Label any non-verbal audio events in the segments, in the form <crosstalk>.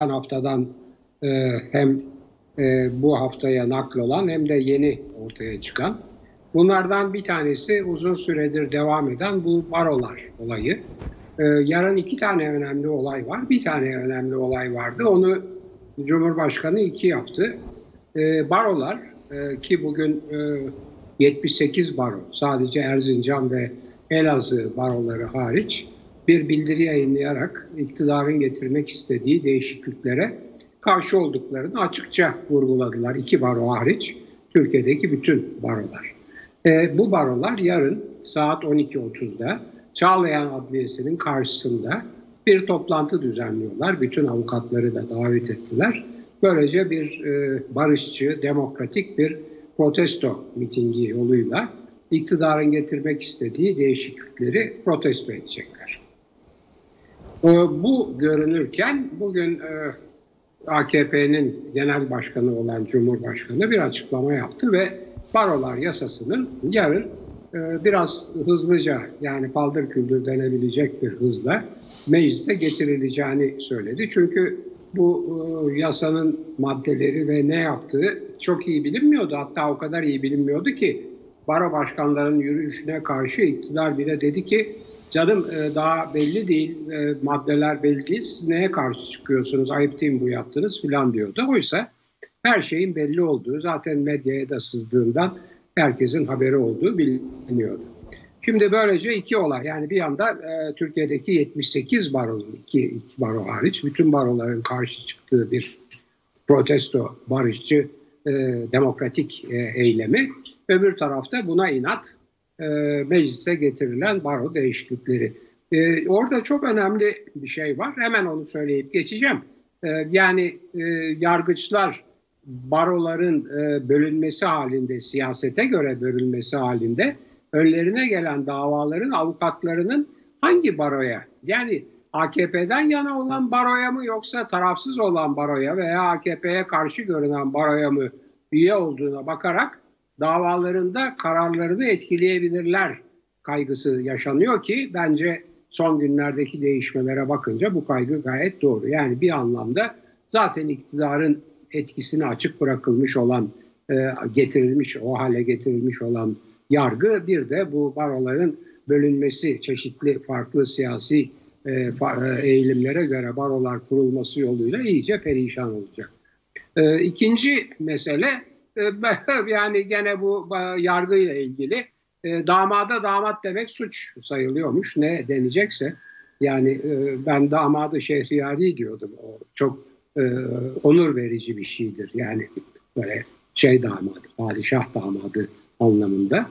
haftadan e, hem e, bu haftaya nakl olan hem de yeni ortaya çıkan. Bunlardan bir tanesi uzun süredir devam eden bu barolar olayı. E, yarın iki tane önemli olay var. Bir tane önemli olay vardı. Onu Cumhurbaşkanı iki yaptı. E, barolar e, ki bugün e, 78 baro sadece Erzincan ve Elazığ baroları hariç bir bildiri yayınlayarak iktidarın getirmek istediği değişikliklere karşı olduklarını açıkça vurguladılar. İki baro hariç Türkiye'deki bütün barolar. E, bu barolar yarın saat 12.30'da Çağlayan Adliyesi'nin karşısında bir toplantı düzenliyorlar. Bütün avukatları da davet ettiler. Böylece bir e, barışçı, demokratik bir protesto mitingi yoluyla iktidarın getirmek istediği değişiklikleri protesto edecekler. E, bu görünürken bugün e, AKP'nin genel başkanı olan Cumhurbaşkanı bir açıklama yaptı ve barolar yasasının yarın e, biraz hızlıca yani paldır küldür denebilecek bir hızla meclise getirileceğini söyledi. Çünkü bu e, yasanın maddeleri ve ne yaptığı çok iyi bilinmiyordu. Hatta o kadar iyi bilinmiyordu ki baro başkanlarının yürüyüşüne karşı iktidar bile dedi ki canım e, daha belli değil, e, maddeler belli değil, siz neye karşı çıkıyorsunuz, ayıp değil mi bu yaptınız filan diyordu. Oysa her şeyin belli olduğu, zaten medyaya da sızdığından herkesin haberi olduğu biliniyordu. Şimdi böylece iki olay yani bir yanda e, Türkiye'deki 78 baro, iki, iki baro hariç bütün baroların karşı çıktığı bir protesto, barışçı, e, demokratik e, eylemi. Öbür tarafta buna inat e, meclise getirilen baro değişiklikleri. E, orada çok önemli bir şey var. Hemen onu söyleyip geçeceğim. E, yani e, yargıçlar baroların e, bölünmesi halinde, siyasete göre bölünmesi halinde önlerine gelen davaların avukatlarının hangi baroya yani AKP'den yana olan baroya mı yoksa tarafsız olan baroya veya AKP'ye karşı görünen baroya mı üye olduğuna bakarak davalarında kararlarını etkileyebilirler kaygısı yaşanıyor ki bence son günlerdeki değişmelere bakınca bu kaygı gayet doğru. Yani bir anlamda zaten iktidarın etkisini açık bırakılmış olan, e, getirilmiş, o hale getirilmiş olan yargı bir de bu baroların bölünmesi, çeşitli farklı siyasi e, e, eğilimlere göre barolar kurulması yoluyla iyice perişan olacak. İkinci mesele <laughs> yani gene bu yargıyla ilgili damada damat demek suç sayılıyormuş ne denecekse yani ben damadı şehriyari diyordum o çok e, onur verici bir şeydir. Yani böyle şey damadı, padişah damadı anlamında.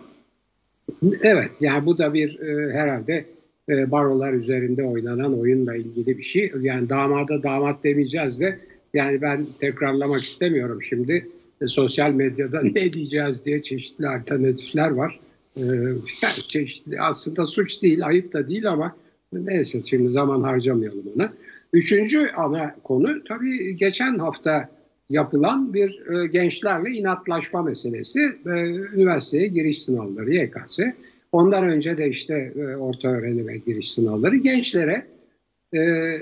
Evet yani bu da bir e, herhalde e, barolar üzerinde oynanan oyunla ilgili bir şey. Yani damada damat demeyeceğiz de yani ben tekrarlamak istemiyorum şimdi. E, sosyal medyada ne diyeceğiz diye çeşitli alternatifler var. E, çeşitli aslında suç değil, ayıp da değil ama neyse şimdi zaman harcamayalım ona. Üçüncü ana konu tabii geçen hafta yapılan bir e, gençlerle inatlaşma meselesi. E, üniversiteye giriş sınavları YKS. Ondan önce de işte e, orta öğrenim ve giriş sınavları gençlere e,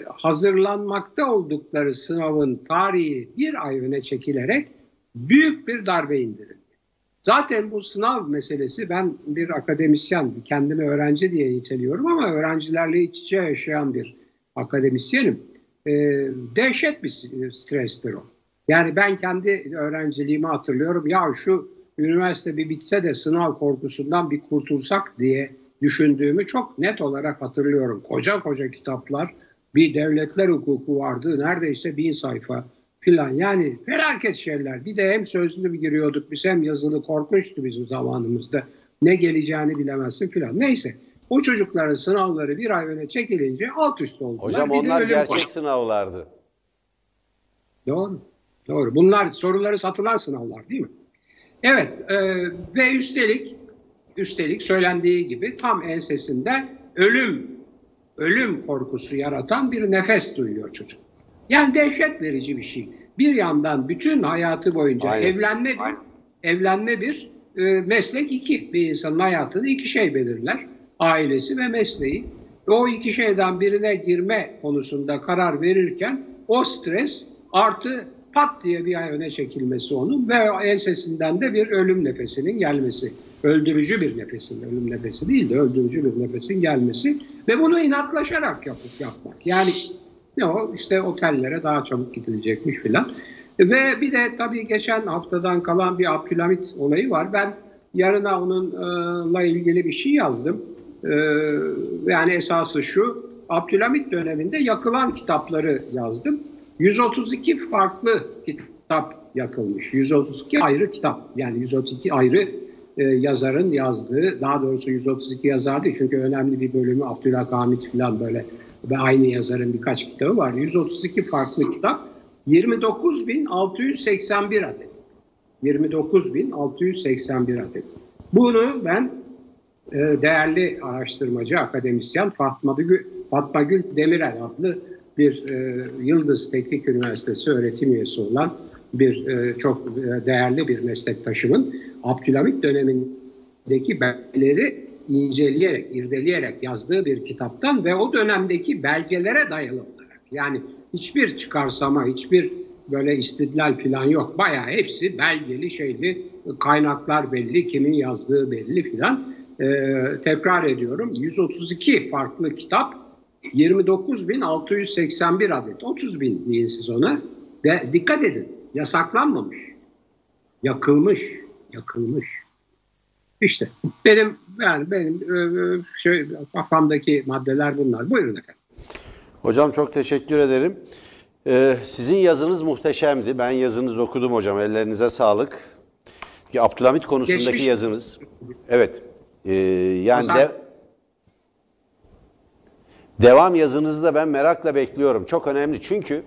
hazırlanmakta oldukları sınavın tarihi bir ay öne çekilerek büyük bir darbe indirildi. Zaten bu sınav meselesi ben bir akademisyen, kendimi öğrenci diye niteliyorum ama öğrencilerle iç içe yaşayan bir akademisyenim. E, dehşet bir strestir o. Yani ben kendi öğrenciliğimi hatırlıyorum. Ya şu üniversite bir bitse de sınav korkusundan bir kurtulsak diye düşündüğümü çok net olarak hatırlıyorum. Koca koca kitaplar, bir devletler hukuku vardı. Neredeyse bin sayfa filan. Yani felaket şeyler. Bir de hem sözlü bir giriyorduk biz hem yazılı korkunçtu bizim zamanımızda. Ne geleceğini bilemezsin filan. Neyse. O çocukların sınavları bir ay öne çekilince alt üst oldular. Hocam bir onlar gerçek var. sınavlardı. Doğru. Doğru. Bunlar soruları satılan sınavlar değil mi? Evet. E, ve üstelik üstelik söylendiği gibi tam ensesinde ölüm ölüm korkusu yaratan bir nefes duyuyor çocuk. Yani dehşet verici bir şey. Bir yandan bütün hayatı boyunca Aynen. evlenme bir, evlenme bir, e, meslek iki. Bir insanın hayatını iki şey belirler. Ailesi ve mesleği. O iki şeyden birine girme konusunda karar verirken o stres artı pat diye bir ay öne çekilmesi onun ve ensesinden de bir ölüm nefesinin gelmesi. Öldürücü bir nefesin, ölüm nefesi değil de öldürücü bir nefesin gelmesi ve bunu inatlaşarak yapıp yapmak. Yani ne o işte otellere daha çabuk gidilecekmiş filan. Ve bir de tabii geçen haftadan kalan bir Abdülhamit olayı var. Ben yarına onunla ilgili bir şey yazdım. Ee, yani esası şu, Abdülhamit döneminde yakılan kitapları yazdım. 132 farklı kitap yakılmış. 132 ayrı kitap. Yani 132 ayrı e, yazarın yazdığı, daha doğrusu 132 yazar değil çünkü önemli bir bölümü Abdülhamit falan böyle ve aynı yazarın birkaç kitabı var. 132 farklı kitap, 29.681 adet. 29.681 adet. Bunu ben e, değerli araştırmacı, akademisyen Fatma Gül, Fatma Gül Demirel adlı bir e, Yıldız Teknik Üniversitesi öğretim üyesi olan bir e, çok değerli bir meslektaşımın Abdülhamit dönemindeki belgeleri inceleyerek, irdeleyerek yazdığı bir kitaptan ve o dönemdeki belgelere dayalı olarak yani hiçbir çıkarsama, hiçbir böyle istidlal falan yok. Bayağı hepsi belgeli şeyli, kaynaklar belli, kimin yazdığı belli filan. Ee, tekrar ediyorum 132 farklı kitap 29.681 adet 30 bin deyin siz ona ve dikkat edin yasaklanmamış yakılmış yakılmış işte benim yani benim e, şey, kafamdaki maddeler bunlar buyurun efendim. Hocam çok teşekkür ederim. Ee, sizin yazınız muhteşemdi. Ben yazınızı okudum hocam. Ellerinize sağlık. Ki Abdülhamit konusundaki Geçmiş. yazınız. Evet. Ee, yani de, devam yazınızı da ben merakla bekliyorum. Çok önemli çünkü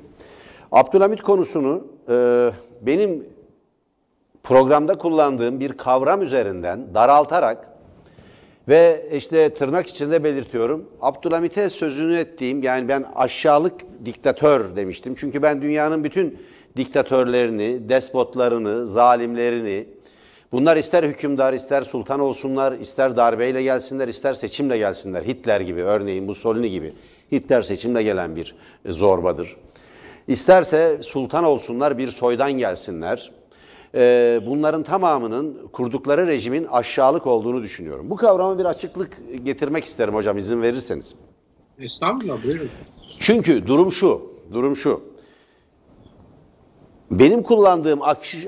Abdülhamit konusunu e, benim programda kullandığım bir kavram üzerinden daraltarak ve işte tırnak içinde belirtiyorum. Abdülhamit'e sözünü ettiğim yani ben aşağılık diktatör demiştim. Çünkü ben dünyanın bütün diktatörlerini, despotlarını, zalimlerini, bunlar ister hükümdar, ister sultan olsunlar, ister darbeyle gelsinler, ister seçimle gelsinler. Hitler gibi örneğin Mussolini gibi. Hitler seçimle gelen bir zorbadır. İsterse sultan olsunlar, bir soydan gelsinler e, bunların tamamının kurdukları rejimin aşağılık olduğunu düşünüyorum. Bu kavrama bir açıklık getirmek isterim hocam izin verirseniz. Estağfurullah buyurun. Çünkü durum şu, durum şu. Benim kullandığım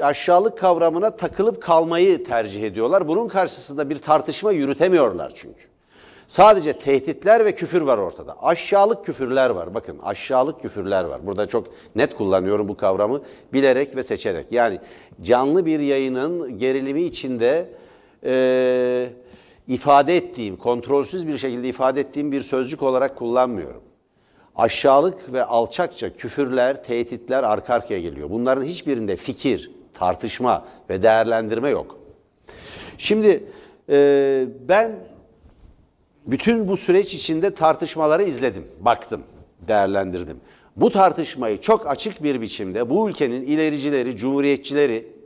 aşağılık kavramına takılıp kalmayı tercih ediyorlar. Bunun karşısında bir tartışma yürütemiyorlar çünkü. Sadece tehditler ve küfür var ortada. Aşağılık küfürler var. Bakın aşağılık küfürler var. Burada çok net kullanıyorum bu kavramı bilerek ve seçerek. Yani canlı bir yayının gerilimi içinde e, ifade ettiğim, kontrolsüz bir şekilde ifade ettiğim bir sözcük olarak kullanmıyorum. Aşağılık ve alçakça küfürler, tehditler arka arkaya geliyor. Bunların hiçbirinde fikir, tartışma ve değerlendirme yok. Şimdi e, ben bütün bu süreç içinde tartışmaları izledim, baktım, değerlendirdim. Bu tartışmayı çok açık bir biçimde bu ülkenin ilericileri, cumhuriyetçileri,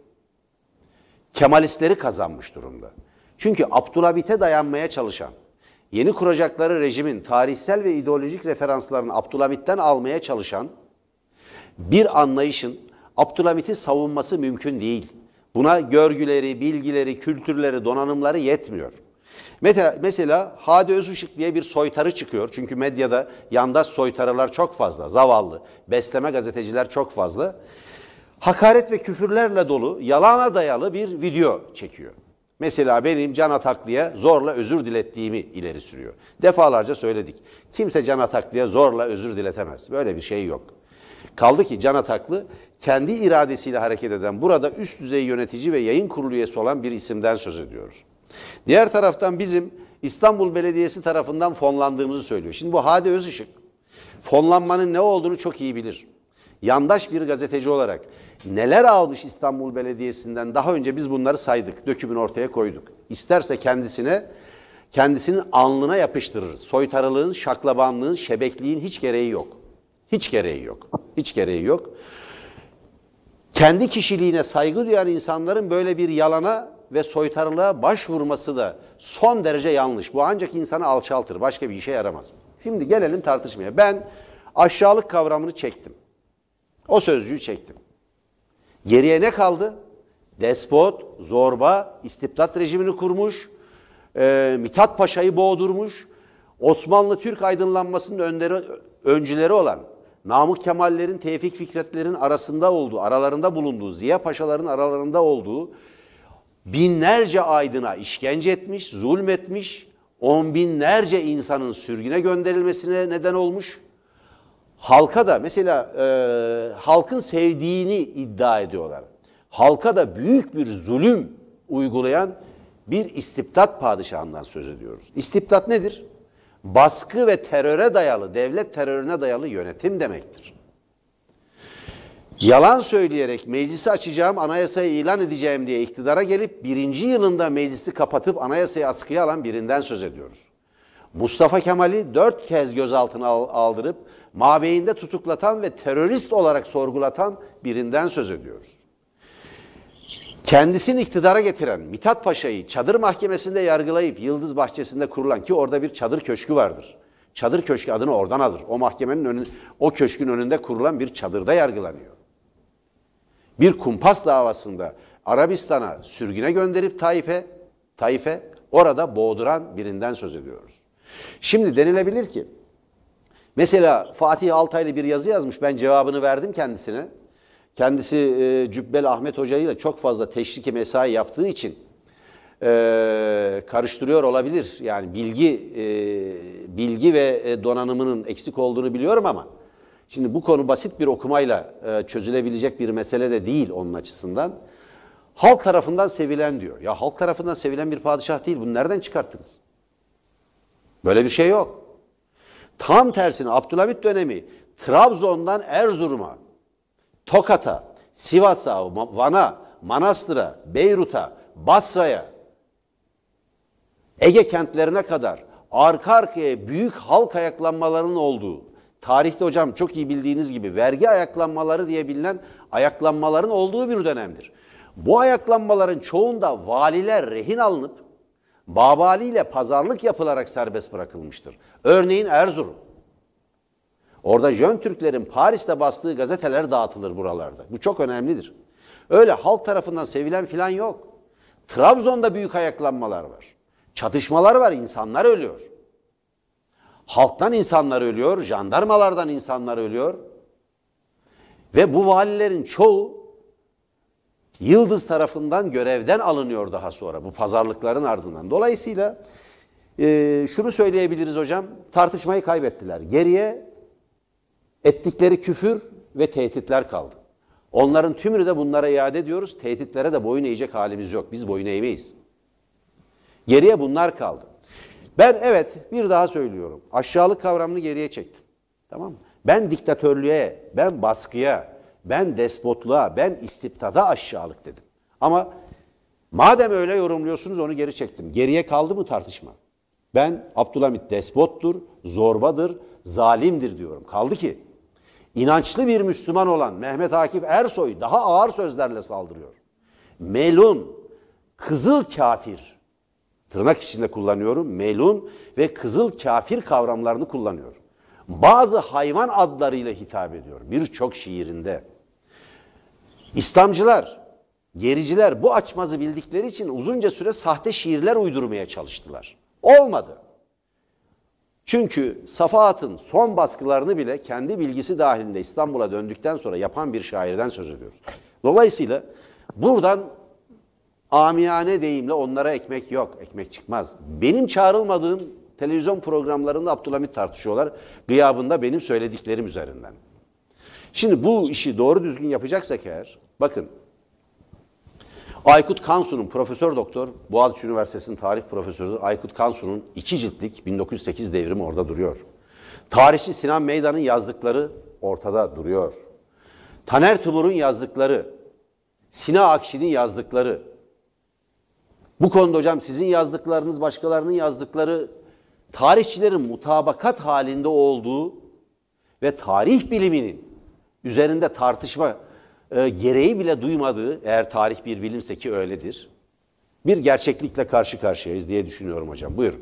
Kemalistleri kazanmış durumda. Çünkü Abdülhamit'e dayanmaya çalışan, yeni kuracakları rejimin tarihsel ve ideolojik referanslarını Abdülhamit'ten almaya çalışan bir anlayışın Abdülhamit'i savunması mümkün değil. Buna görgüleri, bilgileri, kültürleri, donanımları yetmiyor. Mesela Hadi Özışık diye bir soytarı çıkıyor. Çünkü medyada yandaş soytarılar çok fazla, zavallı. Besleme gazeteciler çok fazla. Hakaret ve küfürlerle dolu, yalana dayalı bir video çekiyor. Mesela benim Can Ataklı'ya zorla özür dilettiğimi ileri sürüyor. Defalarca söyledik. Kimse Can Ataklı'ya zorla özür diletemez. Böyle bir şey yok. Kaldı ki Can Ataklı kendi iradesiyle hareket eden burada üst düzey yönetici ve yayın kurulu üyesi olan bir isimden söz ediyoruz. Diğer taraftan bizim İstanbul Belediyesi tarafından fonlandığımızı söylüyor. Şimdi bu Hadi Özışık fonlanmanın ne olduğunu çok iyi bilir. Yandaş bir gazeteci olarak neler almış İstanbul Belediyesi'nden daha önce biz bunları saydık, dökümün ortaya koyduk. İsterse kendisine kendisinin alnına yapıştırırız. Soytarılığın, şaklabanlığın, şebekliğin hiç gereği yok. Hiç gereği yok. Hiç gereği yok. Kendi kişiliğine saygı duyan insanların böyle bir yalana ve soytarılığa başvurması da son derece yanlış. Bu ancak insanı alçaltır. Başka bir işe yaramaz. Şimdi gelelim tartışmaya. Ben aşağılık kavramını çektim. O sözcüğü çektim. Geriye ne kaldı? Despot, zorba, istibdat rejimini kurmuş, e, Mithat Paşa'yı boğdurmuş, Osmanlı Türk aydınlanmasının önderi, öncüleri olan Namık Kemallerin, Tevfik Fikretlerin arasında olduğu, aralarında bulunduğu, Ziya Paşaların aralarında olduğu binlerce aydına işkence etmiş, zulmetmiş, on binlerce insanın sürgüne gönderilmesine neden olmuş. Halka da mesela e, halkın sevdiğini iddia ediyorlar. Halka da büyük bir zulüm uygulayan bir istibdat padişahından söz ediyoruz. İstibdat nedir? Baskı ve teröre dayalı, devlet terörüne dayalı yönetim demektir. Yalan söyleyerek meclisi açacağım, anayasayı ilan edeceğim diye iktidara gelip birinci yılında meclisi kapatıp anayasayı askıya alan birinden söz ediyoruz. Mustafa Kemal'i dört kez gözaltına aldırıp mabeyinde tutuklatan ve terörist olarak sorgulatan birinden söz ediyoruz. Kendisini iktidara getiren Mithat Paşa'yı çadır mahkemesinde yargılayıp Yıldız Bahçesi'nde kurulan ki orada bir çadır köşkü vardır. Çadır köşkü adını oradan alır. O mahkemenin önün, o köşkün önünde kurulan bir çadırda yargılanıyor. Bir kumpas davasında Arabistan'a sürgüne gönderip Taif'e, Taif'e orada boğduran birinden söz ediyoruz. Şimdi denilebilir ki mesela Fatih Altaylı bir yazı yazmış ben cevabını verdim kendisine. Kendisi e, Cübbel Ahmet Hoca ile çok fazla teşriki mesai yaptığı için e, karıştırıyor olabilir. Yani bilgi e, bilgi ve e, donanımının eksik olduğunu biliyorum ama şimdi bu konu basit bir okumayla e, çözülebilecek bir mesele de değil onun açısından. Halk tarafından sevilen diyor. Ya halk tarafından sevilen bir padişah değil. Bunu nereden çıkarttınız? Böyle bir şey yok. Tam tersine Abdülhamit dönemi Trabzon'dan Erzurum'a, Tokat'a, Sivas'a, Van'a, Manastır'a, Beyrut'a, Basra'ya, Ege kentlerine kadar arka arkaya büyük halk ayaklanmalarının olduğu, tarihte hocam çok iyi bildiğiniz gibi vergi ayaklanmaları diye bilinen ayaklanmaların olduğu bir dönemdir. Bu ayaklanmaların çoğunda valiler rehin alınıp Babali ile pazarlık yapılarak serbest bırakılmıştır. Örneğin Erzurum. Orada Jön Türklerin Paris'te bastığı gazeteler dağıtılır buralarda. Bu çok önemlidir. Öyle halk tarafından sevilen filan yok. Trabzon'da büyük ayaklanmalar var. Çatışmalar var, insanlar ölüyor. Halktan insanlar ölüyor, jandarmalardan insanlar ölüyor. Ve bu valilerin çoğu Yıldız tarafından görevden alınıyor daha sonra bu pazarlıkların ardından. Dolayısıyla e, şunu söyleyebiliriz hocam, tartışmayı kaybettiler. Geriye ettikleri küfür ve tehditler kaldı. Onların tümünü de bunlara iade ediyoruz. Tehditlere de boyun eğecek halimiz yok. Biz boyun eğmeyiz. Geriye bunlar kaldı. Ben evet bir daha söylüyorum. Aşağılık kavramını geriye çektim. Tamam mı? Ben diktatörlüğe, ben baskıya, ben despotluğa, ben istibdada aşağılık dedim. Ama madem öyle yorumluyorsunuz onu geri çektim. Geriye kaldı mı tartışma? Ben Abdülhamit despottur, zorbadır, zalimdir diyorum. Kaldı ki inançlı bir Müslüman olan Mehmet Akif Ersoy daha ağır sözlerle saldırıyor. Melun, kızıl kafir, tırnak içinde kullanıyorum, melun ve kızıl kafir kavramlarını kullanıyor. Bazı hayvan adlarıyla hitap ediyor birçok şiirinde. İslamcılar, gericiler bu açmazı bildikleri için uzunca süre sahte şiirler uydurmaya çalıştılar. Olmadı. Çünkü Safahat'ın son baskılarını bile kendi bilgisi dahilinde İstanbul'a döndükten sonra yapan bir şairden söz ediyoruz. Dolayısıyla buradan amiyane deyimle onlara ekmek yok, ekmek çıkmaz. Benim çağrılmadığım televizyon programlarında Abdülhamit tartışıyorlar. Gıyabında benim söylediklerim üzerinden. Şimdi bu işi doğru düzgün yapacaksak eğer, bakın Aykut Kansu'nun profesör doktor, Boğaziçi Üniversitesi'nin tarih profesörü Aykut Kansu'nun iki ciltlik 1908 devrimi orada duruyor. Tarihçi Sinan Meydan'ın yazdıkları ortada duruyor. Taner Tumur'un yazdıkları, Sina Akşi'nin yazdıkları, bu konuda hocam sizin yazdıklarınız, başkalarının yazdıkları tarihçilerin mutabakat halinde olduğu ve tarih biliminin üzerinde tartışma e, gereği bile duymadığı, eğer tarih bir bilimse ki öyledir, bir gerçeklikle karşı karşıyayız diye düşünüyorum hocam. Buyurun.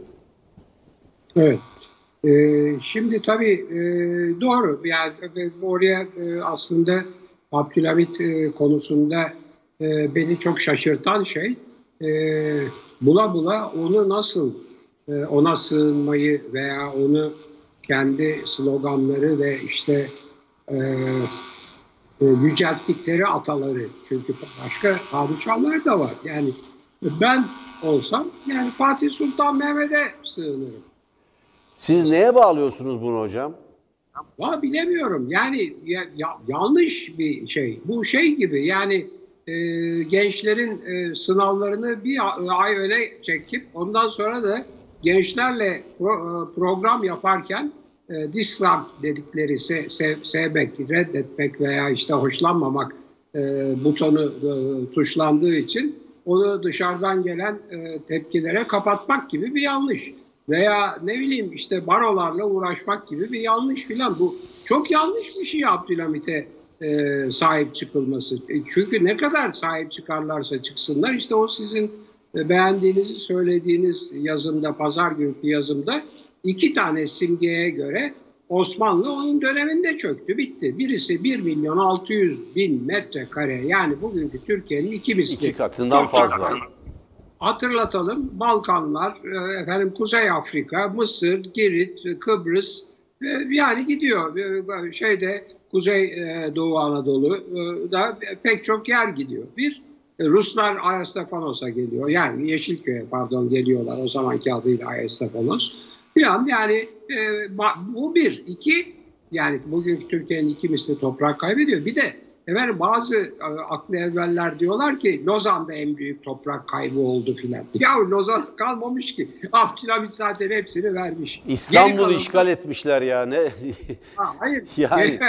Evet. Ee, şimdi tabii e, doğru. Yani e, oraya e, aslında Abdülhamit e, konusunda e, beni çok şaşırtan şey e, bula bula onu nasıl e, ona sığınmayı veya onu kendi sloganları ve işte e, e, yücelttikleri ataları çünkü başka padişahlar da var. Yani ben olsam yani Fatih Sultan Mehmet'e sığınırım. Siz neye bağlıyorsunuz bunu hocam? Ya bilemiyorum. Yani ya, ya, yanlış bir şey. Bu şey gibi yani e, gençlerin e, sınavlarını bir ay öne çekip ondan sonra da gençlerle pro, e, program yaparken e, dislike dedikleri se, se, sevmek, reddetmek veya işte hoşlanmamak e, butonu e, tuşlandığı için onu dışarıdan gelen e, tepkilere kapatmak gibi bir yanlış. Veya ne bileyim işte barolarla uğraşmak gibi bir yanlış filan. Bu çok yanlış bir şey Abdülhamit'e e, sahip çıkılması. E, çünkü ne kadar sahip çıkarlarsa çıksınlar işte o sizin e, beğendiğinizi söylediğiniz yazımda, pazar günkü yazımda iki tane simgeye göre Osmanlı onun döneminde çöktü, bitti. Birisi 1 milyon 600 bin metrekare yani bugünkü Türkiye'nin iki misli. İki katından fazla. Hatırlatalım Balkanlar, e, efendim Kuzey Afrika, Mısır, Girit, Kıbrıs yani gidiyor. Şeyde Kuzey Doğu Anadolu'da pek çok yer gidiyor. Bir Ruslar Ayastefanos'a geliyor. Yani Yeşilköy'e pardon geliyorlar o zamanki adıyla Ayastefanos. Falan yani bu bir. iki yani bugünkü Türkiye'nin iki misli toprak kaybediyor. Bir de Efendim bazı e, aklı evveller diyorlar ki Lozan'da en büyük toprak kaybı oldu filan. Ya Lozan kalmamış ki. <laughs> Abdülhamit zaten hepsini vermiş. İstanbul'u işgal etmişler yani. <laughs> ha, hayır. <laughs> yani.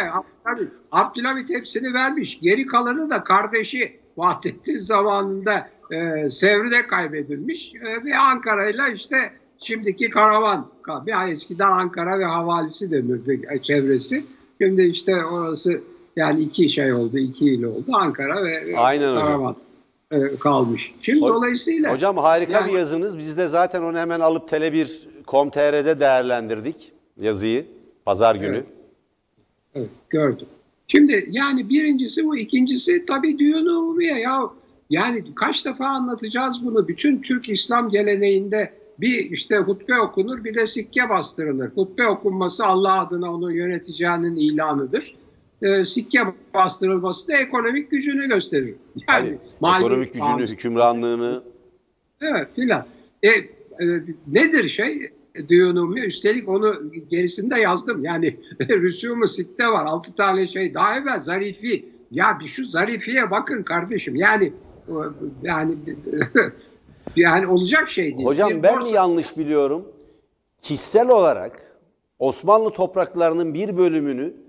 Abdülhamit, Abdülhamit hepsini vermiş. Geri kalanı da kardeşi Vahdettin zamanında e, Sevri'de kaybedilmiş. E, ve Ankara'yla işte şimdiki karavan. Bir eskiden Ankara ve havalisi denirdi e, çevresi. Şimdi işte orası yani iki şey oldu, iki il oldu. Ankara ve Aynen Karaman e, kalmış. Şimdi o, dolayısıyla... Hocam harika yani, bir yazınız. Biz de zaten onu hemen alıp Tele1.com.tr'de değerlendirdik yazıyı. Pazar günü. Evet, evet gördüm. Şimdi yani birincisi bu, ikincisi tabii düğün umumiye ya. Yani kaç defa anlatacağız bunu. Bütün Türk İslam geleneğinde bir işte hutbe okunur bir de sikke bastırılır. Hutbe okunması Allah adına onu yöneteceğinin ilanıdır e, sikke bastırılması da ekonomik gücünü gösterir. Yani mali, ekonomik gücünü, bağımsız. hükümranlığını. Evet filan. E, e, nedir şey? Diyonumi üstelik onu gerisinde yazdım. Yani <laughs> rüsumu sitte var. Altı tane şey. Daha evvel zarifi. Ya bir şu zarifiye bakın kardeşim. Yani yani <laughs> yani olacak şey değil. Hocam bir ben borsa... mi yanlış biliyorum? Kişisel olarak Osmanlı topraklarının bir bölümünü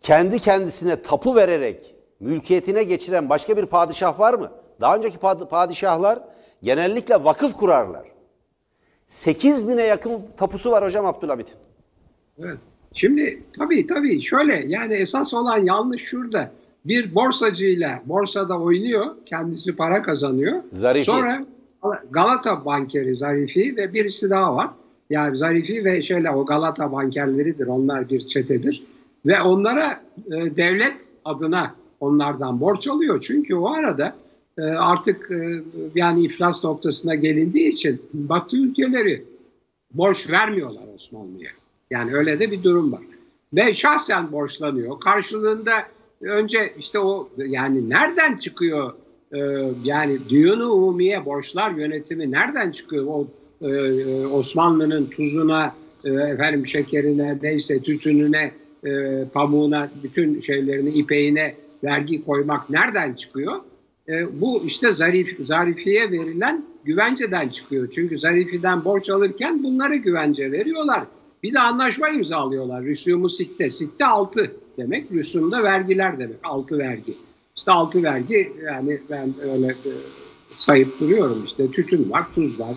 kendi kendisine tapu vererek mülkiyetine geçiren başka bir padişah var mı? Daha önceki padişahlar genellikle vakıf kurarlar. 8 bine yakın tapusu var hocam Abdülhamit'in. Evet. Şimdi tabii tabii şöyle yani esas olan yanlış şurada. Bir borsacıyla borsada oynuyor, kendisi para kazanıyor. Zarifi. Sonra Galata bankeri Zarifi ve birisi daha var. Yani Zarifi ve şöyle o Galata bankerleridir. Onlar bir çetedir. Ve onlara e, devlet adına onlardan borç alıyor. Çünkü o arada e, artık e, yani iflas noktasına gelindiği için Batı ülkeleri borç vermiyorlar Osmanlı'ya. Yani öyle de bir durum var. Ve şahsen borçlanıyor. Karşılığında önce işte o yani nereden çıkıyor e, yani düğünü umumiye borçlar yönetimi nereden çıkıyor? O e, Osmanlı'nın tuzuna, e, efendim şekerine, neyse tütününe e, pamuğuna, bütün şeylerini, ipeğine vergi koymak nereden çıkıyor? E, bu işte zarif, zarifiye verilen güvenceden çıkıyor. Çünkü zarifiden borç alırken bunları güvence veriyorlar. Bir de anlaşma imzalıyorlar. Rüsumu sitte. Sitte altı demek. Rüsumda vergiler demek. Altı vergi. İşte altı vergi yani ben öyle e, sayıp duruyorum işte tütün var, tuz var,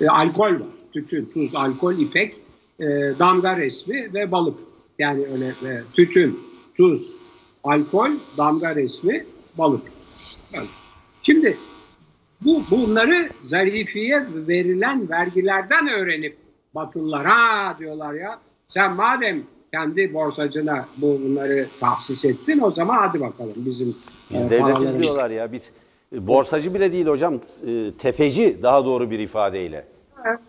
e, alkol var. Tütün, tuz, alkol, ipek, e, damga resmi ve balık. Yani öyle e, tütün, tuz, alkol, damga resmi, balık. Yani şimdi bu bunları zarifiye verilen vergilerden öğrenip Batılılar ha diyorlar ya. Sen madem kendi borsacına bu bunları tahsis ettin o zaman hadi bakalım bizim Biz e, devletiz diyorlar ya. Bir borsacı bile değil hocam. e, Tefeci daha doğru bir ifadeyle.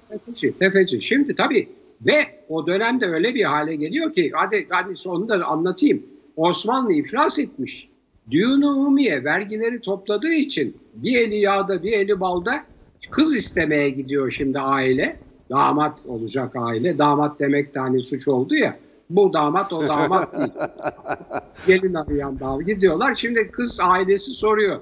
Tefeci, tefeci. Şimdi tabii ve o dönemde öyle bir hale geliyor ki hadi hadi sonunda anlatayım. Osmanlı iflas etmiş. Düğün-ü Umumiye vergileri topladığı için bir eli yağda bir eli balda kız istemeye gidiyor şimdi aile. Damat olacak aile. Damat demek de hani suç oldu ya. Bu damat o damat değil. <laughs> Gelin arayan damat. Gidiyorlar. Şimdi kız ailesi soruyor.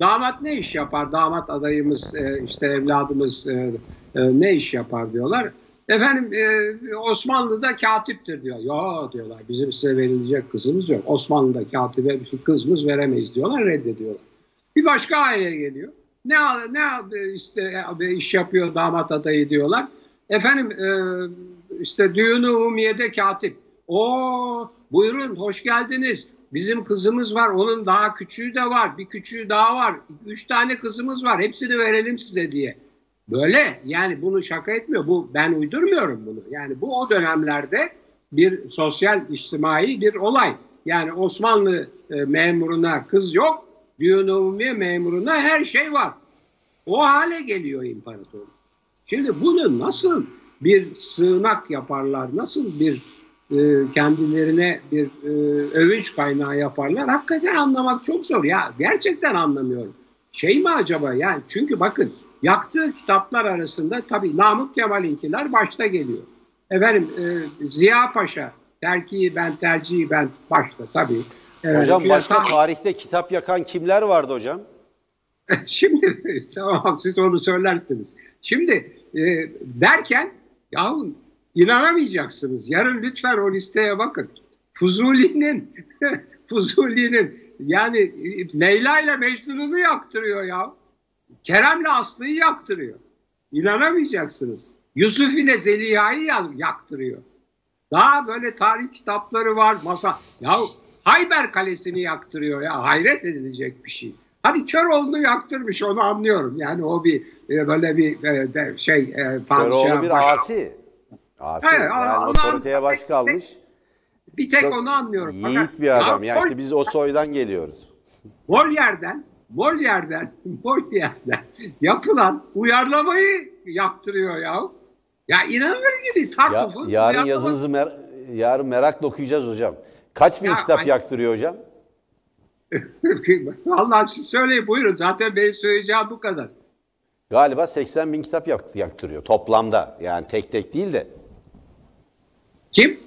Damat ne iş yapar? Damat adayımız e, işte evladımız e, e, ne iş yapar diyorlar. Efendim e, Osmanlı'da katiptir diyor. Ya diyorlar bizim size verilecek kızımız yok. Osmanlı'da katibe bir kızımız veremeyiz diyorlar reddediyorlar. Bir başka aile geliyor. Ne ne işte e, iş yapıyor damat adayı diyorlar. Efendim e, işte düğünü umumiyede katip. O buyurun hoş geldiniz. Bizim kızımız var. Onun daha küçüğü de var. Bir küçüğü daha var. Üç tane kızımız var. Hepsini verelim size diye. Böyle yani bunu şaka etmiyor. Bu ben uydurmuyorum bunu. Yani bu o dönemlerde bir sosyal içtimai bir olay. Yani Osmanlı e, memuruna kız yok. Düğün umumiye memuruna her şey var. O hale geliyor imparatorluk. Şimdi bunu nasıl bir sığınak yaparlar, nasıl bir e, kendilerine bir e, övünç kaynağı yaparlar. Hakikaten anlamak çok zor. Ya gerçekten anlamıyorum. Şey mi acaba yani çünkü bakın yaktığı kitaplar arasında tabii Namık Kemal'inkiler başta geliyor. Efendim e, Ziya Paşa terkiyi ben tercihi ben başta tabii. Evet, Hocam başka daha- tarihte kitap yakan kimler vardı hocam? <laughs> Şimdi tamam siz onu söylersiniz. Şimdi e, derken yahu inanamayacaksınız. Yarın lütfen o listeye bakın. Fuzuli'nin <laughs> Fuzuli'nin yani e, Leyla ile Mecnun'u yaktırıyor ya. Kerem'le Aslı'yı yaktırıyor. İnanamayacaksınız. Yusuf ile Zeliha'yı ya- yaktırıyor. Daha böyle tarih kitapları var. Masa ya Hayber Kalesi'ni yaktırıyor ya. Hayret edilecek bir şey. Hadi Köroğlu'nu yaktırmış onu anlıyorum. Yani o bir e, böyle bir e, de- şey e, Köroğlu bir asi. Asi. Evet, yani otoriteye baş kalmış. Bir tek Çok onu anlıyorum. Yiğit Fakat bir adam. ya Ya işte biz o soydan geliyoruz. Molière'den, Molière'den, Molière'den <laughs> yapılan uyarlamayı yaptırıyor ya. Ya inanılır gibi Ya, Tarkov'un yarın uyarlaması- yazınızı mer- yarın merakla okuyacağız hocam. Kaç bin Ya, kitap ay- yaktırıyor hocam? <laughs> Vallahi siz söyleyin buyurun. Zaten benim söyleyeceğim bu kadar. Galiba 80 bin kitap yak- yaktırıyor toplamda. Yani tek tek değil de. Kim?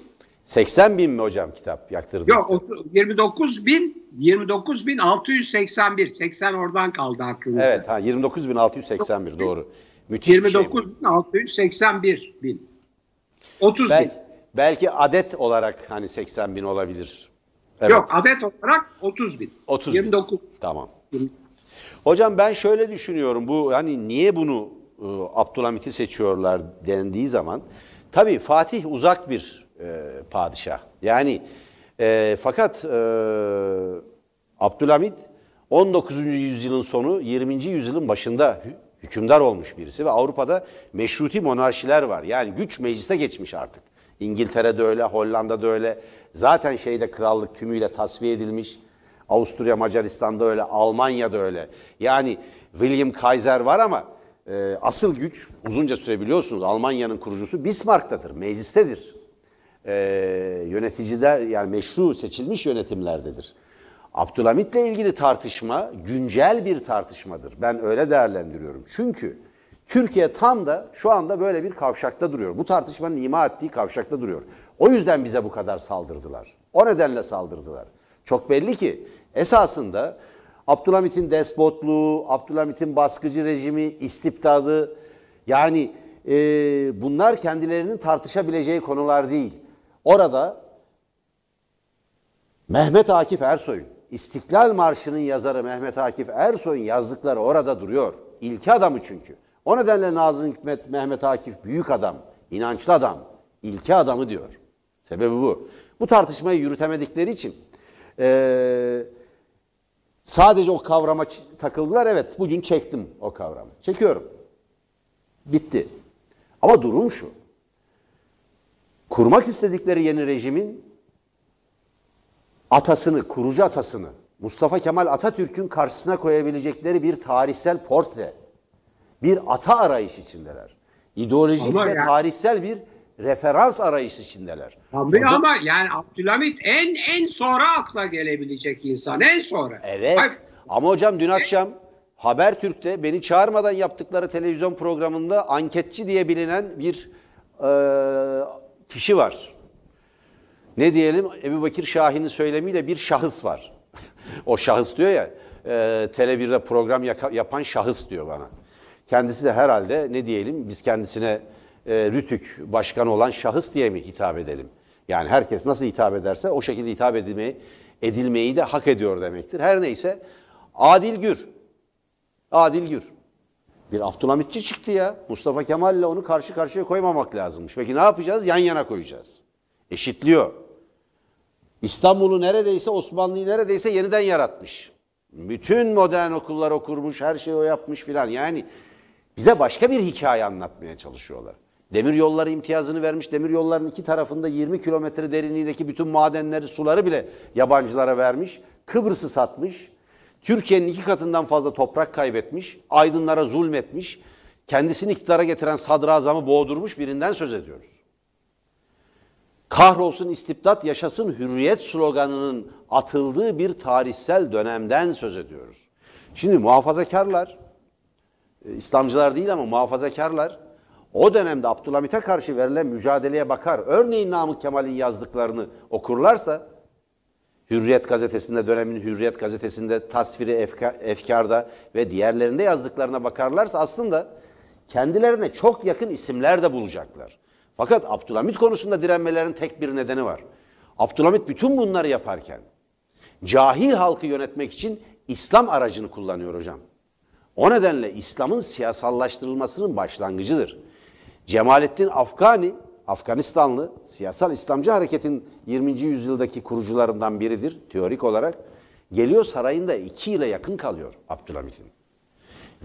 80 bin mi hocam kitap yaktırdı? Yok o- 29 bin 29 bin 681. 80 oradan kaldı aklınızda. Evet ha 29.681 doğru. Müthiş bir şey. bu. 29 bin 681 bin. 30 Bel- bin. belki adet olarak hani 80 bin olabilir. Evet. Yok adet olarak 30 bin. 30 bin. 29. Tamam. Hocam ben şöyle düşünüyorum. Bu hani niye bunu e, Abdülhamit'i seçiyorlar dendiği zaman tabii Fatih uzak bir e, padişah. Yani e, fakat e, Abdülhamit 19. yüzyılın sonu 20. yüzyılın başında hü- hükümdar olmuş birisi ve Avrupa'da meşruti monarşiler var. Yani güç meclise geçmiş artık. İngiltere'de öyle, Hollanda'da öyle. Zaten şeyde krallık tümüyle tasfiye edilmiş. Avusturya, Macaristan'da öyle, Almanya'da öyle. Yani William Kaiser var ama e, asıl güç uzunca süre biliyorsunuz Almanya'nın kurucusu Bismarck'tadır, meclistedir. E, yöneticiler yani meşru seçilmiş yönetimlerdedir. Abdülhamit'le ilgili tartışma güncel bir tartışmadır. Ben öyle değerlendiriyorum. Çünkü Türkiye tam da şu anda böyle bir kavşakta duruyor. Bu tartışmanın ima ettiği kavşakta duruyor. O yüzden bize bu kadar saldırdılar. O nedenle saldırdılar. Çok belli ki esasında Abdülhamit'in despotluğu, Abdülhamit'in baskıcı rejimi, istibdadı yani e, bunlar kendilerinin tartışabileceği konular değil. Orada Mehmet Akif Ersoy'un, İstiklal Marşı'nın yazarı Mehmet Akif Ersoy'un yazdıkları orada duruyor. İlki adamı çünkü. O nedenle Nazım Hikmet, Mehmet Akif büyük adam, inançlı adam, ilki adamı diyor. Sebebi bu. Bu tartışmayı yürütemedikleri için eee, sadece o kavrama takıldılar. Evet bugün çektim o kavramı. Çekiyorum. Bitti. Ama durum şu. Kurmak istedikleri yeni rejimin atasını, kurucu atasını Mustafa Kemal Atatürk'ün karşısına koyabilecekleri bir tarihsel portre, bir ata arayış içindeler. İdeolojik Ama ve ya- tarihsel bir referans arayışı içindeler. Tabii Hocam- ama yani Abdülhamit en en sonra akla gelebilecek insan. En sonra. Evet. Bak, Ama hocam dün akşam Habertürk'te beni çağırmadan yaptıkları televizyon programında anketçi diye bilinen bir e, kişi var. Ne diyelim? Ebu Bakir Şahin'in söylemiyle bir şahıs var. <laughs> o şahıs diyor ya, e, Tele1'de program yapan şahıs diyor bana. Kendisi de herhalde ne diyelim biz kendisine e, Rütük başkanı olan şahıs diye mi hitap edelim? Yani herkes nasıl hitap ederse o şekilde hitap edilmeyi, edilmeyi de hak ediyor demektir. Her neyse Adil Gür. Adil Gür. Bir Abdülhamitçi çıktı ya. Mustafa Kemal ile onu karşı karşıya koymamak lazımmış. Peki ne yapacağız? Yan yana koyacağız. Eşitliyor. İstanbul'u neredeyse Osmanlı'yı neredeyse yeniden yaratmış. Bütün modern okullar okurmuş, her şeyi o yapmış filan. Yani bize başka bir hikaye anlatmaya çalışıyorlar. Demir yolları imtiyazını vermiş. Demir yolların iki tarafında 20 kilometre derinliğindeki bütün madenleri, suları bile yabancılara vermiş. Kıbrıs'ı satmış. Türkiye'nin iki katından fazla toprak kaybetmiş. Aydınlara zulmetmiş. Kendisini iktidara getiren sadrazamı boğdurmuş birinden söz ediyoruz. Kahrolsun istibdat, yaşasın hürriyet sloganının atıldığı bir tarihsel dönemden söz ediyoruz. Şimdi muhafazakarlar, e, İslamcılar değil ama muhafazakarlar o dönemde Abdülhamit'e karşı verilen mücadeleye bakar. Örneğin Namık Kemal'in yazdıklarını okurlarsa, Hürriyet gazetesinde, dönemin Hürriyet gazetesinde, tasviri efka, efkarda ve diğerlerinde yazdıklarına bakarlarsa aslında kendilerine çok yakın isimler de bulacaklar. Fakat Abdülhamit konusunda direnmelerinin tek bir nedeni var. Abdülhamit bütün bunları yaparken cahil halkı yönetmek için İslam aracını kullanıyor hocam. O nedenle İslam'ın siyasallaştırılmasının başlangıcıdır. Cemalettin Afgani, Afganistanlı siyasal İslamcı hareketin 20. yüzyıldaki kurucularından biridir teorik olarak. Geliyor sarayında iki yıla yakın kalıyor Abdülhamit'in.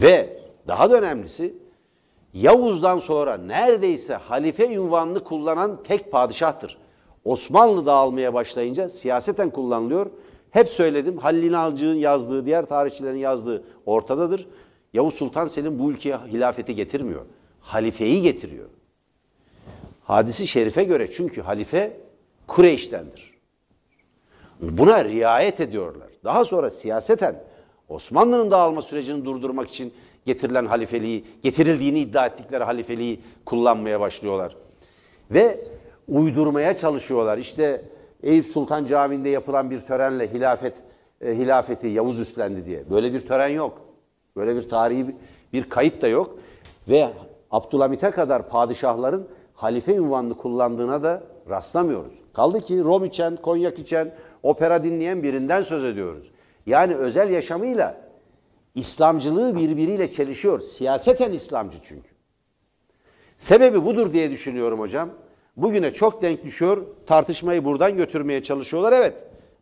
Ve daha da önemlisi Yavuz'dan sonra neredeyse halife ünvanını kullanan tek padişahtır. Osmanlı dağılmaya başlayınca siyaseten kullanılıyor. Hep söyledim Halil İnalcık'ın yazdığı, diğer tarihçilerin yazdığı ortadadır. Yavuz Sultan Selim bu ülkeye hilafeti getirmiyor. Halifeyi getiriyor. Hadisi şerife göre çünkü halife Kureyş'tendir. Buna riayet ediyorlar. Daha sonra siyaseten Osmanlı'nın dağılma sürecini durdurmak için getirilen halifeliği, getirildiğini iddia ettikleri halifeliği kullanmaya başlıyorlar. Ve uydurmaya çalışıyorlar. İşte Eyüp Sultan Camii'nde yapılan bir törenle hilafet e, hilafeti Yavuz üstlendi diye. Böyle bir tören yok. Böyle bir tarihi bir, kayıt da yok. Ve Abdülhamit'e kadar padişahların halife ünvanını kullandığına da rastlamıyoruz. Kaldı ki rom içen, konyak içen, opera dinleyen birinden söz ediyoruz. Yani özel yaşamıyla İslamcılığı birbiriyle çelişiyor. Siyaseten İslamcı çünkü. Sebebi budur diye düşünüyorum hocam. Bugüne çok denk düşüyor. Tartışmayı buradan götürmeye çalışıyorlar. Evet.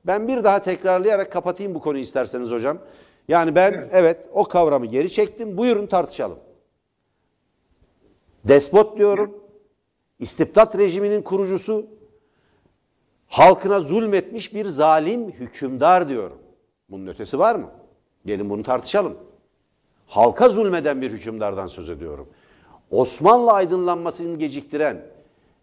Ben bir daha tekrarlayarak kapatayım bu konuyu isterseniz hocam. Yani ben evet, Evet. o kavramı geri çektim. Buyurun tartışalım. Despot diyorum. İstibdat rejiminin kurucusu halkına zulmetmiş bir zalim hükümdar diyorum. Bunun ötesi var mı? Gelin bunu tartışalım. Halka zulmeden bir hükümdardan söz ediyorum. Osmanlı aydınlanmasını geciktiren,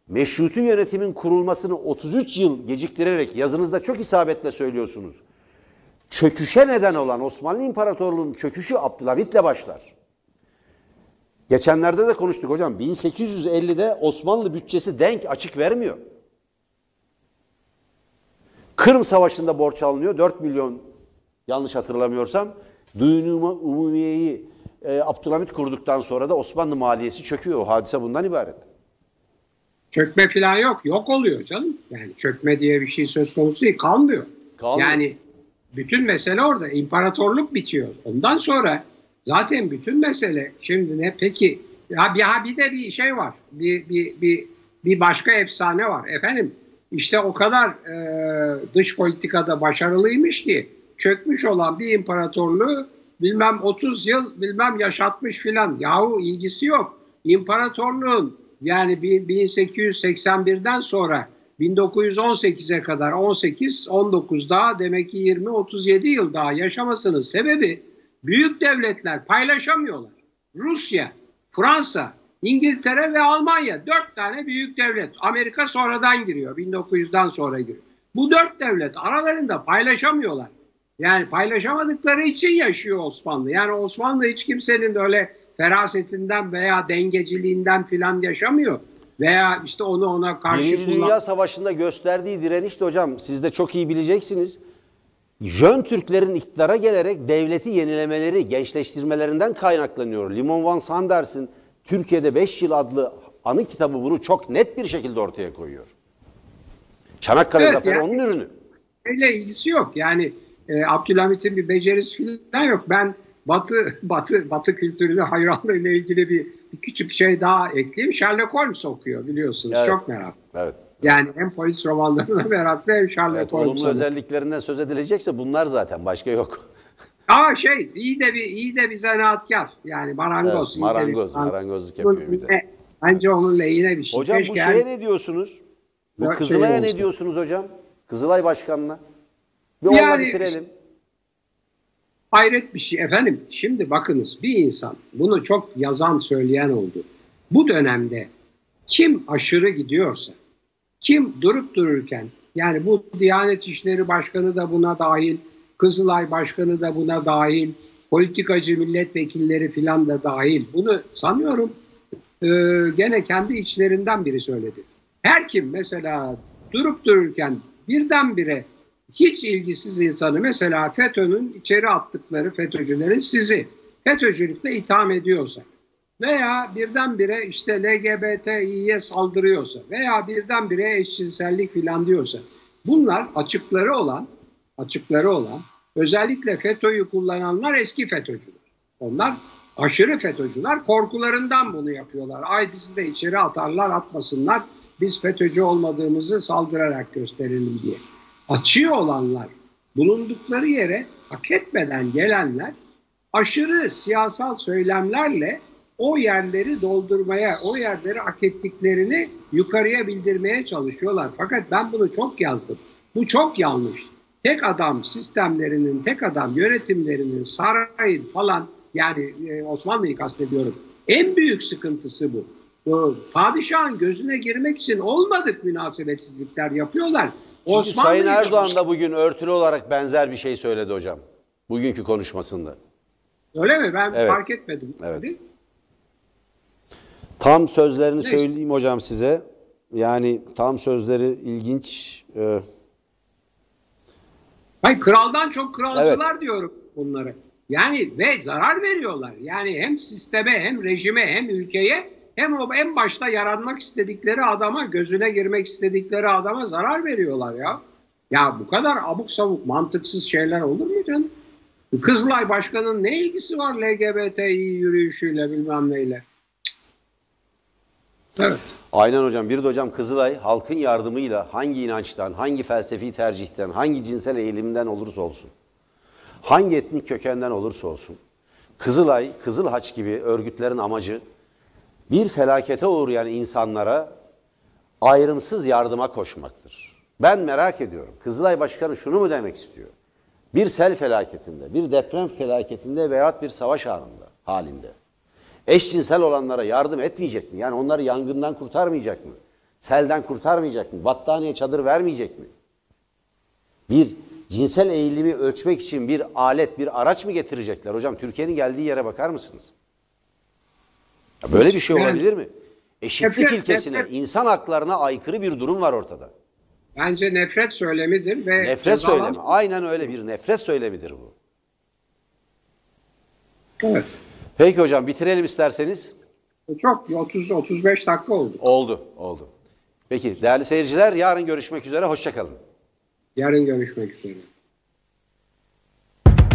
meşrutu yönetimin kurulmasını 33 yıl geciktirerek yazınızda çok isabetle söylüyorsunuz. Çöküşe neden olan Osmanlı İmparatorluğu'nun çöküşü Abdülhamit'le başlar. Geçenlerde de konuştuk hocam. 1850'de Osmanlı bütçesi denk açık vermiyor. Kırım Savaşı'nda borç alınıyor. 4 milyon yanlış hatırlamıyorsam. Duyunu Umumiye'yi e, Abdülhamit kurduktan sonra da Osmanlı maliyesi çöküyor. O hadise bundan ibaret. Çökme falan yok. Yok oluyor canım. Yani çökme diye bir şey söz konusu değil. Kalmıyor. Kalmıyor. Yani bütün mesele orada. İmparatorluk bitiyor. Ondan sonra zaten bütün mesele şimdi ne peki ya bir, ha bir de bir şey var. Bir, bir, bir, bir başka efsane var. Efendim işte o kadar e, dış politikada başarılıymış ki çökmüş olan bir imparatorluğu bilmem 30 yıl bilmem yaşatmış filan. Yahu ilgisi yok. İmparatorluğun Yani bir- 1881'den sonra 1918'e kadar 18, 19 daha demek ki 20, 37 yıl daha yaşamasının sebebi büyük devletler paylaşamıyorlar. Rusya, Fransa, İngiltere ve Almanya dört tane büyük devlet. Amerika sonradan giriyor, 1900'den sonra giriyor. Bu dört devlet aralarında paylaşamıyorlar. Yani paylaşamadıkları için yaşıyor Osmanlı. Yani Osmanlı hiç kimsenin öyle ferasetinden veya dengeciliğinden filan yaşamıyor. Veya işte onu ona karşı Birinci Dünya Savaşı'nda gösterdiği direniş de hocam siz de çok iyi bileceksiniz. Jön Türklerin iktidara gelerek devleti yenilemeleri, gençleştirmelerinden kaynaklanıyor. Limon Van Sanders'in Türkiye'de 5 yıl adlı anı kitabı bunu çok net bir şekilde ortaya koyuyor. Çanakkale Evet, Zaferi yani- onun ürünü. ile ilgisi yok. Yani e, Abdülhamit'in bir becerisi falan yok. Ben Batı <laughs> Batı Batı kültürüne hayranlığıyla ilgili bir, bir küçük şey daha ekleyeyim. Sherlock Holmes okuyor biliyorsunuz. Evet. Çok merak. Evet. Yani hem polis romanlarına <laughs> meraklı hem Sherlock Evet, olumlu Holmes'a. özelliklerinden söz edilecekse bunlar zaten başka yok. Aa şey iyi de bir iyi de bir zanaatkar. Yani marangoz. Evet, de bir- marangoz, marangozluk yapıyor bir de. Bence onun lehine bir şey. Hocam bu Keşke şeye her- ne diyorsunuz? Bu Yok, Kızılay'a şey ne diyorsunuz hocam? Kızılay Başkanı'na. Bir onunla Yani- bitirelim. Hayret bir şey efendim. Şimdi bakınız bir insan bunu çok yazan söyleyen oldu. Bu dönemde kim aşırı gidiyorsa, kim durup dururken yani bu Diyanet İşleri Başkanı da buna dahil, Kızılay Başkanı da buna dahil, politikacı milletvekilleri filan da dahil. Bunu sanıyorum e, gene kendi içlerinden biri söyledi. Her kim mesela durup dururken birdenbire hiç ilgisiz insanı mesela FETÖ'nün içeri attıkları FETÖ'cülerin sizi FETÖ'cülükle itham ediyorsa veya birdenbire işte LGBTİ'ye saldırıyorsa veya birdenbire eşcinsellik filan diyorsa bunlar açıkları olan açıkları olan özellikle FETÖ'yü kullananlar eski FETÖ'cüler. Onlar aşırı FETÖ'cüler korkularından bunu yapıyorlar. Ay bizi de içeri atarlar atmasınlar biz FETÖ'cü olmadığımızı saldırarak gösterelim diye. Açıyor olanlar bulundukları yere hak etmeden gelenler aşırı siyasal söylemlerle o yerleri doldurmaya, o yerleri hak ettiklerini yukarıya bildirmeye çalışıyorlar. Fakat ben bunu çok yazdım. Bu çok yanlış. Tek adam sistemlerinin, tek adam yönetimlerinin, sarayın falan yani e, Osmanlı'yı kastediyorum. En büyük sıkıntısı bu. Padişahın gözüne girmek için olmadık münasebetsizlikler yapıyorlar. Çünkü Sayın Erdoğan da bugün örtülü olarak benzer bir şey söyledi hocam. Bugünkü konuşmasında. Öyle mi? Ben Evet. fark etmedim. Evet. tabii. Tam sözlerini Neyse. söyleyeyim hocam size. Yani tam sözleri ilginç. Ee, Hayır kraldan çok kralcılar diyorum bunları. Yani ve zarar veriyorlar. Yani hem sisteme hem rejime hem ülkeye hem o en başta yaranmak istedikleri adama gözüne girmek istedikleri adama zarar veriyorlar ya. Ya bu kadar abuk sabuk mantıksız şeyler olur mu canım? Kızılay Başkanı'nın ne ilgisi var LGBTİ yürüyüşüyle bilmem neyle? Evet. Aynen hocam. Bir de hocam Kızılay halkın yardımıyla hangi inançtan, hangi felsefi tercihten, hangi cinsel eğilimden olursa olsun, hangi etnik kökenden olursa olsun, Kızılay, Kızıl Haç gibi örgütlerin amacı bir felakete uğrayan insanlara ayrımsız yardıma koşmaktır. Ben merak ediyorum. Kızılay Başkanı şunu mu demek istiyor? Bir sel felaketinde, bir deprem felaketinde veyahut bir savaş anında, halinde eşcinsel olanlara yardım etmeyecek mi? Yani onları yangından kurtarmayacak mı? Selden kurtarmayacak mı? Battaniye çadır vermeyecek mi? Bir cinsel eğilimi ölçmek için bir alet, bir araç mı getirecekler? Hocam Türkiye'nin geldiği yere bakar mısınız? Ya böyle bir şey olabilir mi? Eşitlik Nefret- ilkesine, nefret- insan haklarına aykırı bir durum var ortada. Bence nefret söylemidir ve Nefret söylemi. Aynen öyle bir nefret söylemidir bu. Evet. Peki hocam bitirelim isterseniz. Çok 30 35 dakika oldu. Oldu, oldu. Peki değerli seyirciler yarın görüşmek üzere. Hoşçakalın. Yarın görüşmek üzere.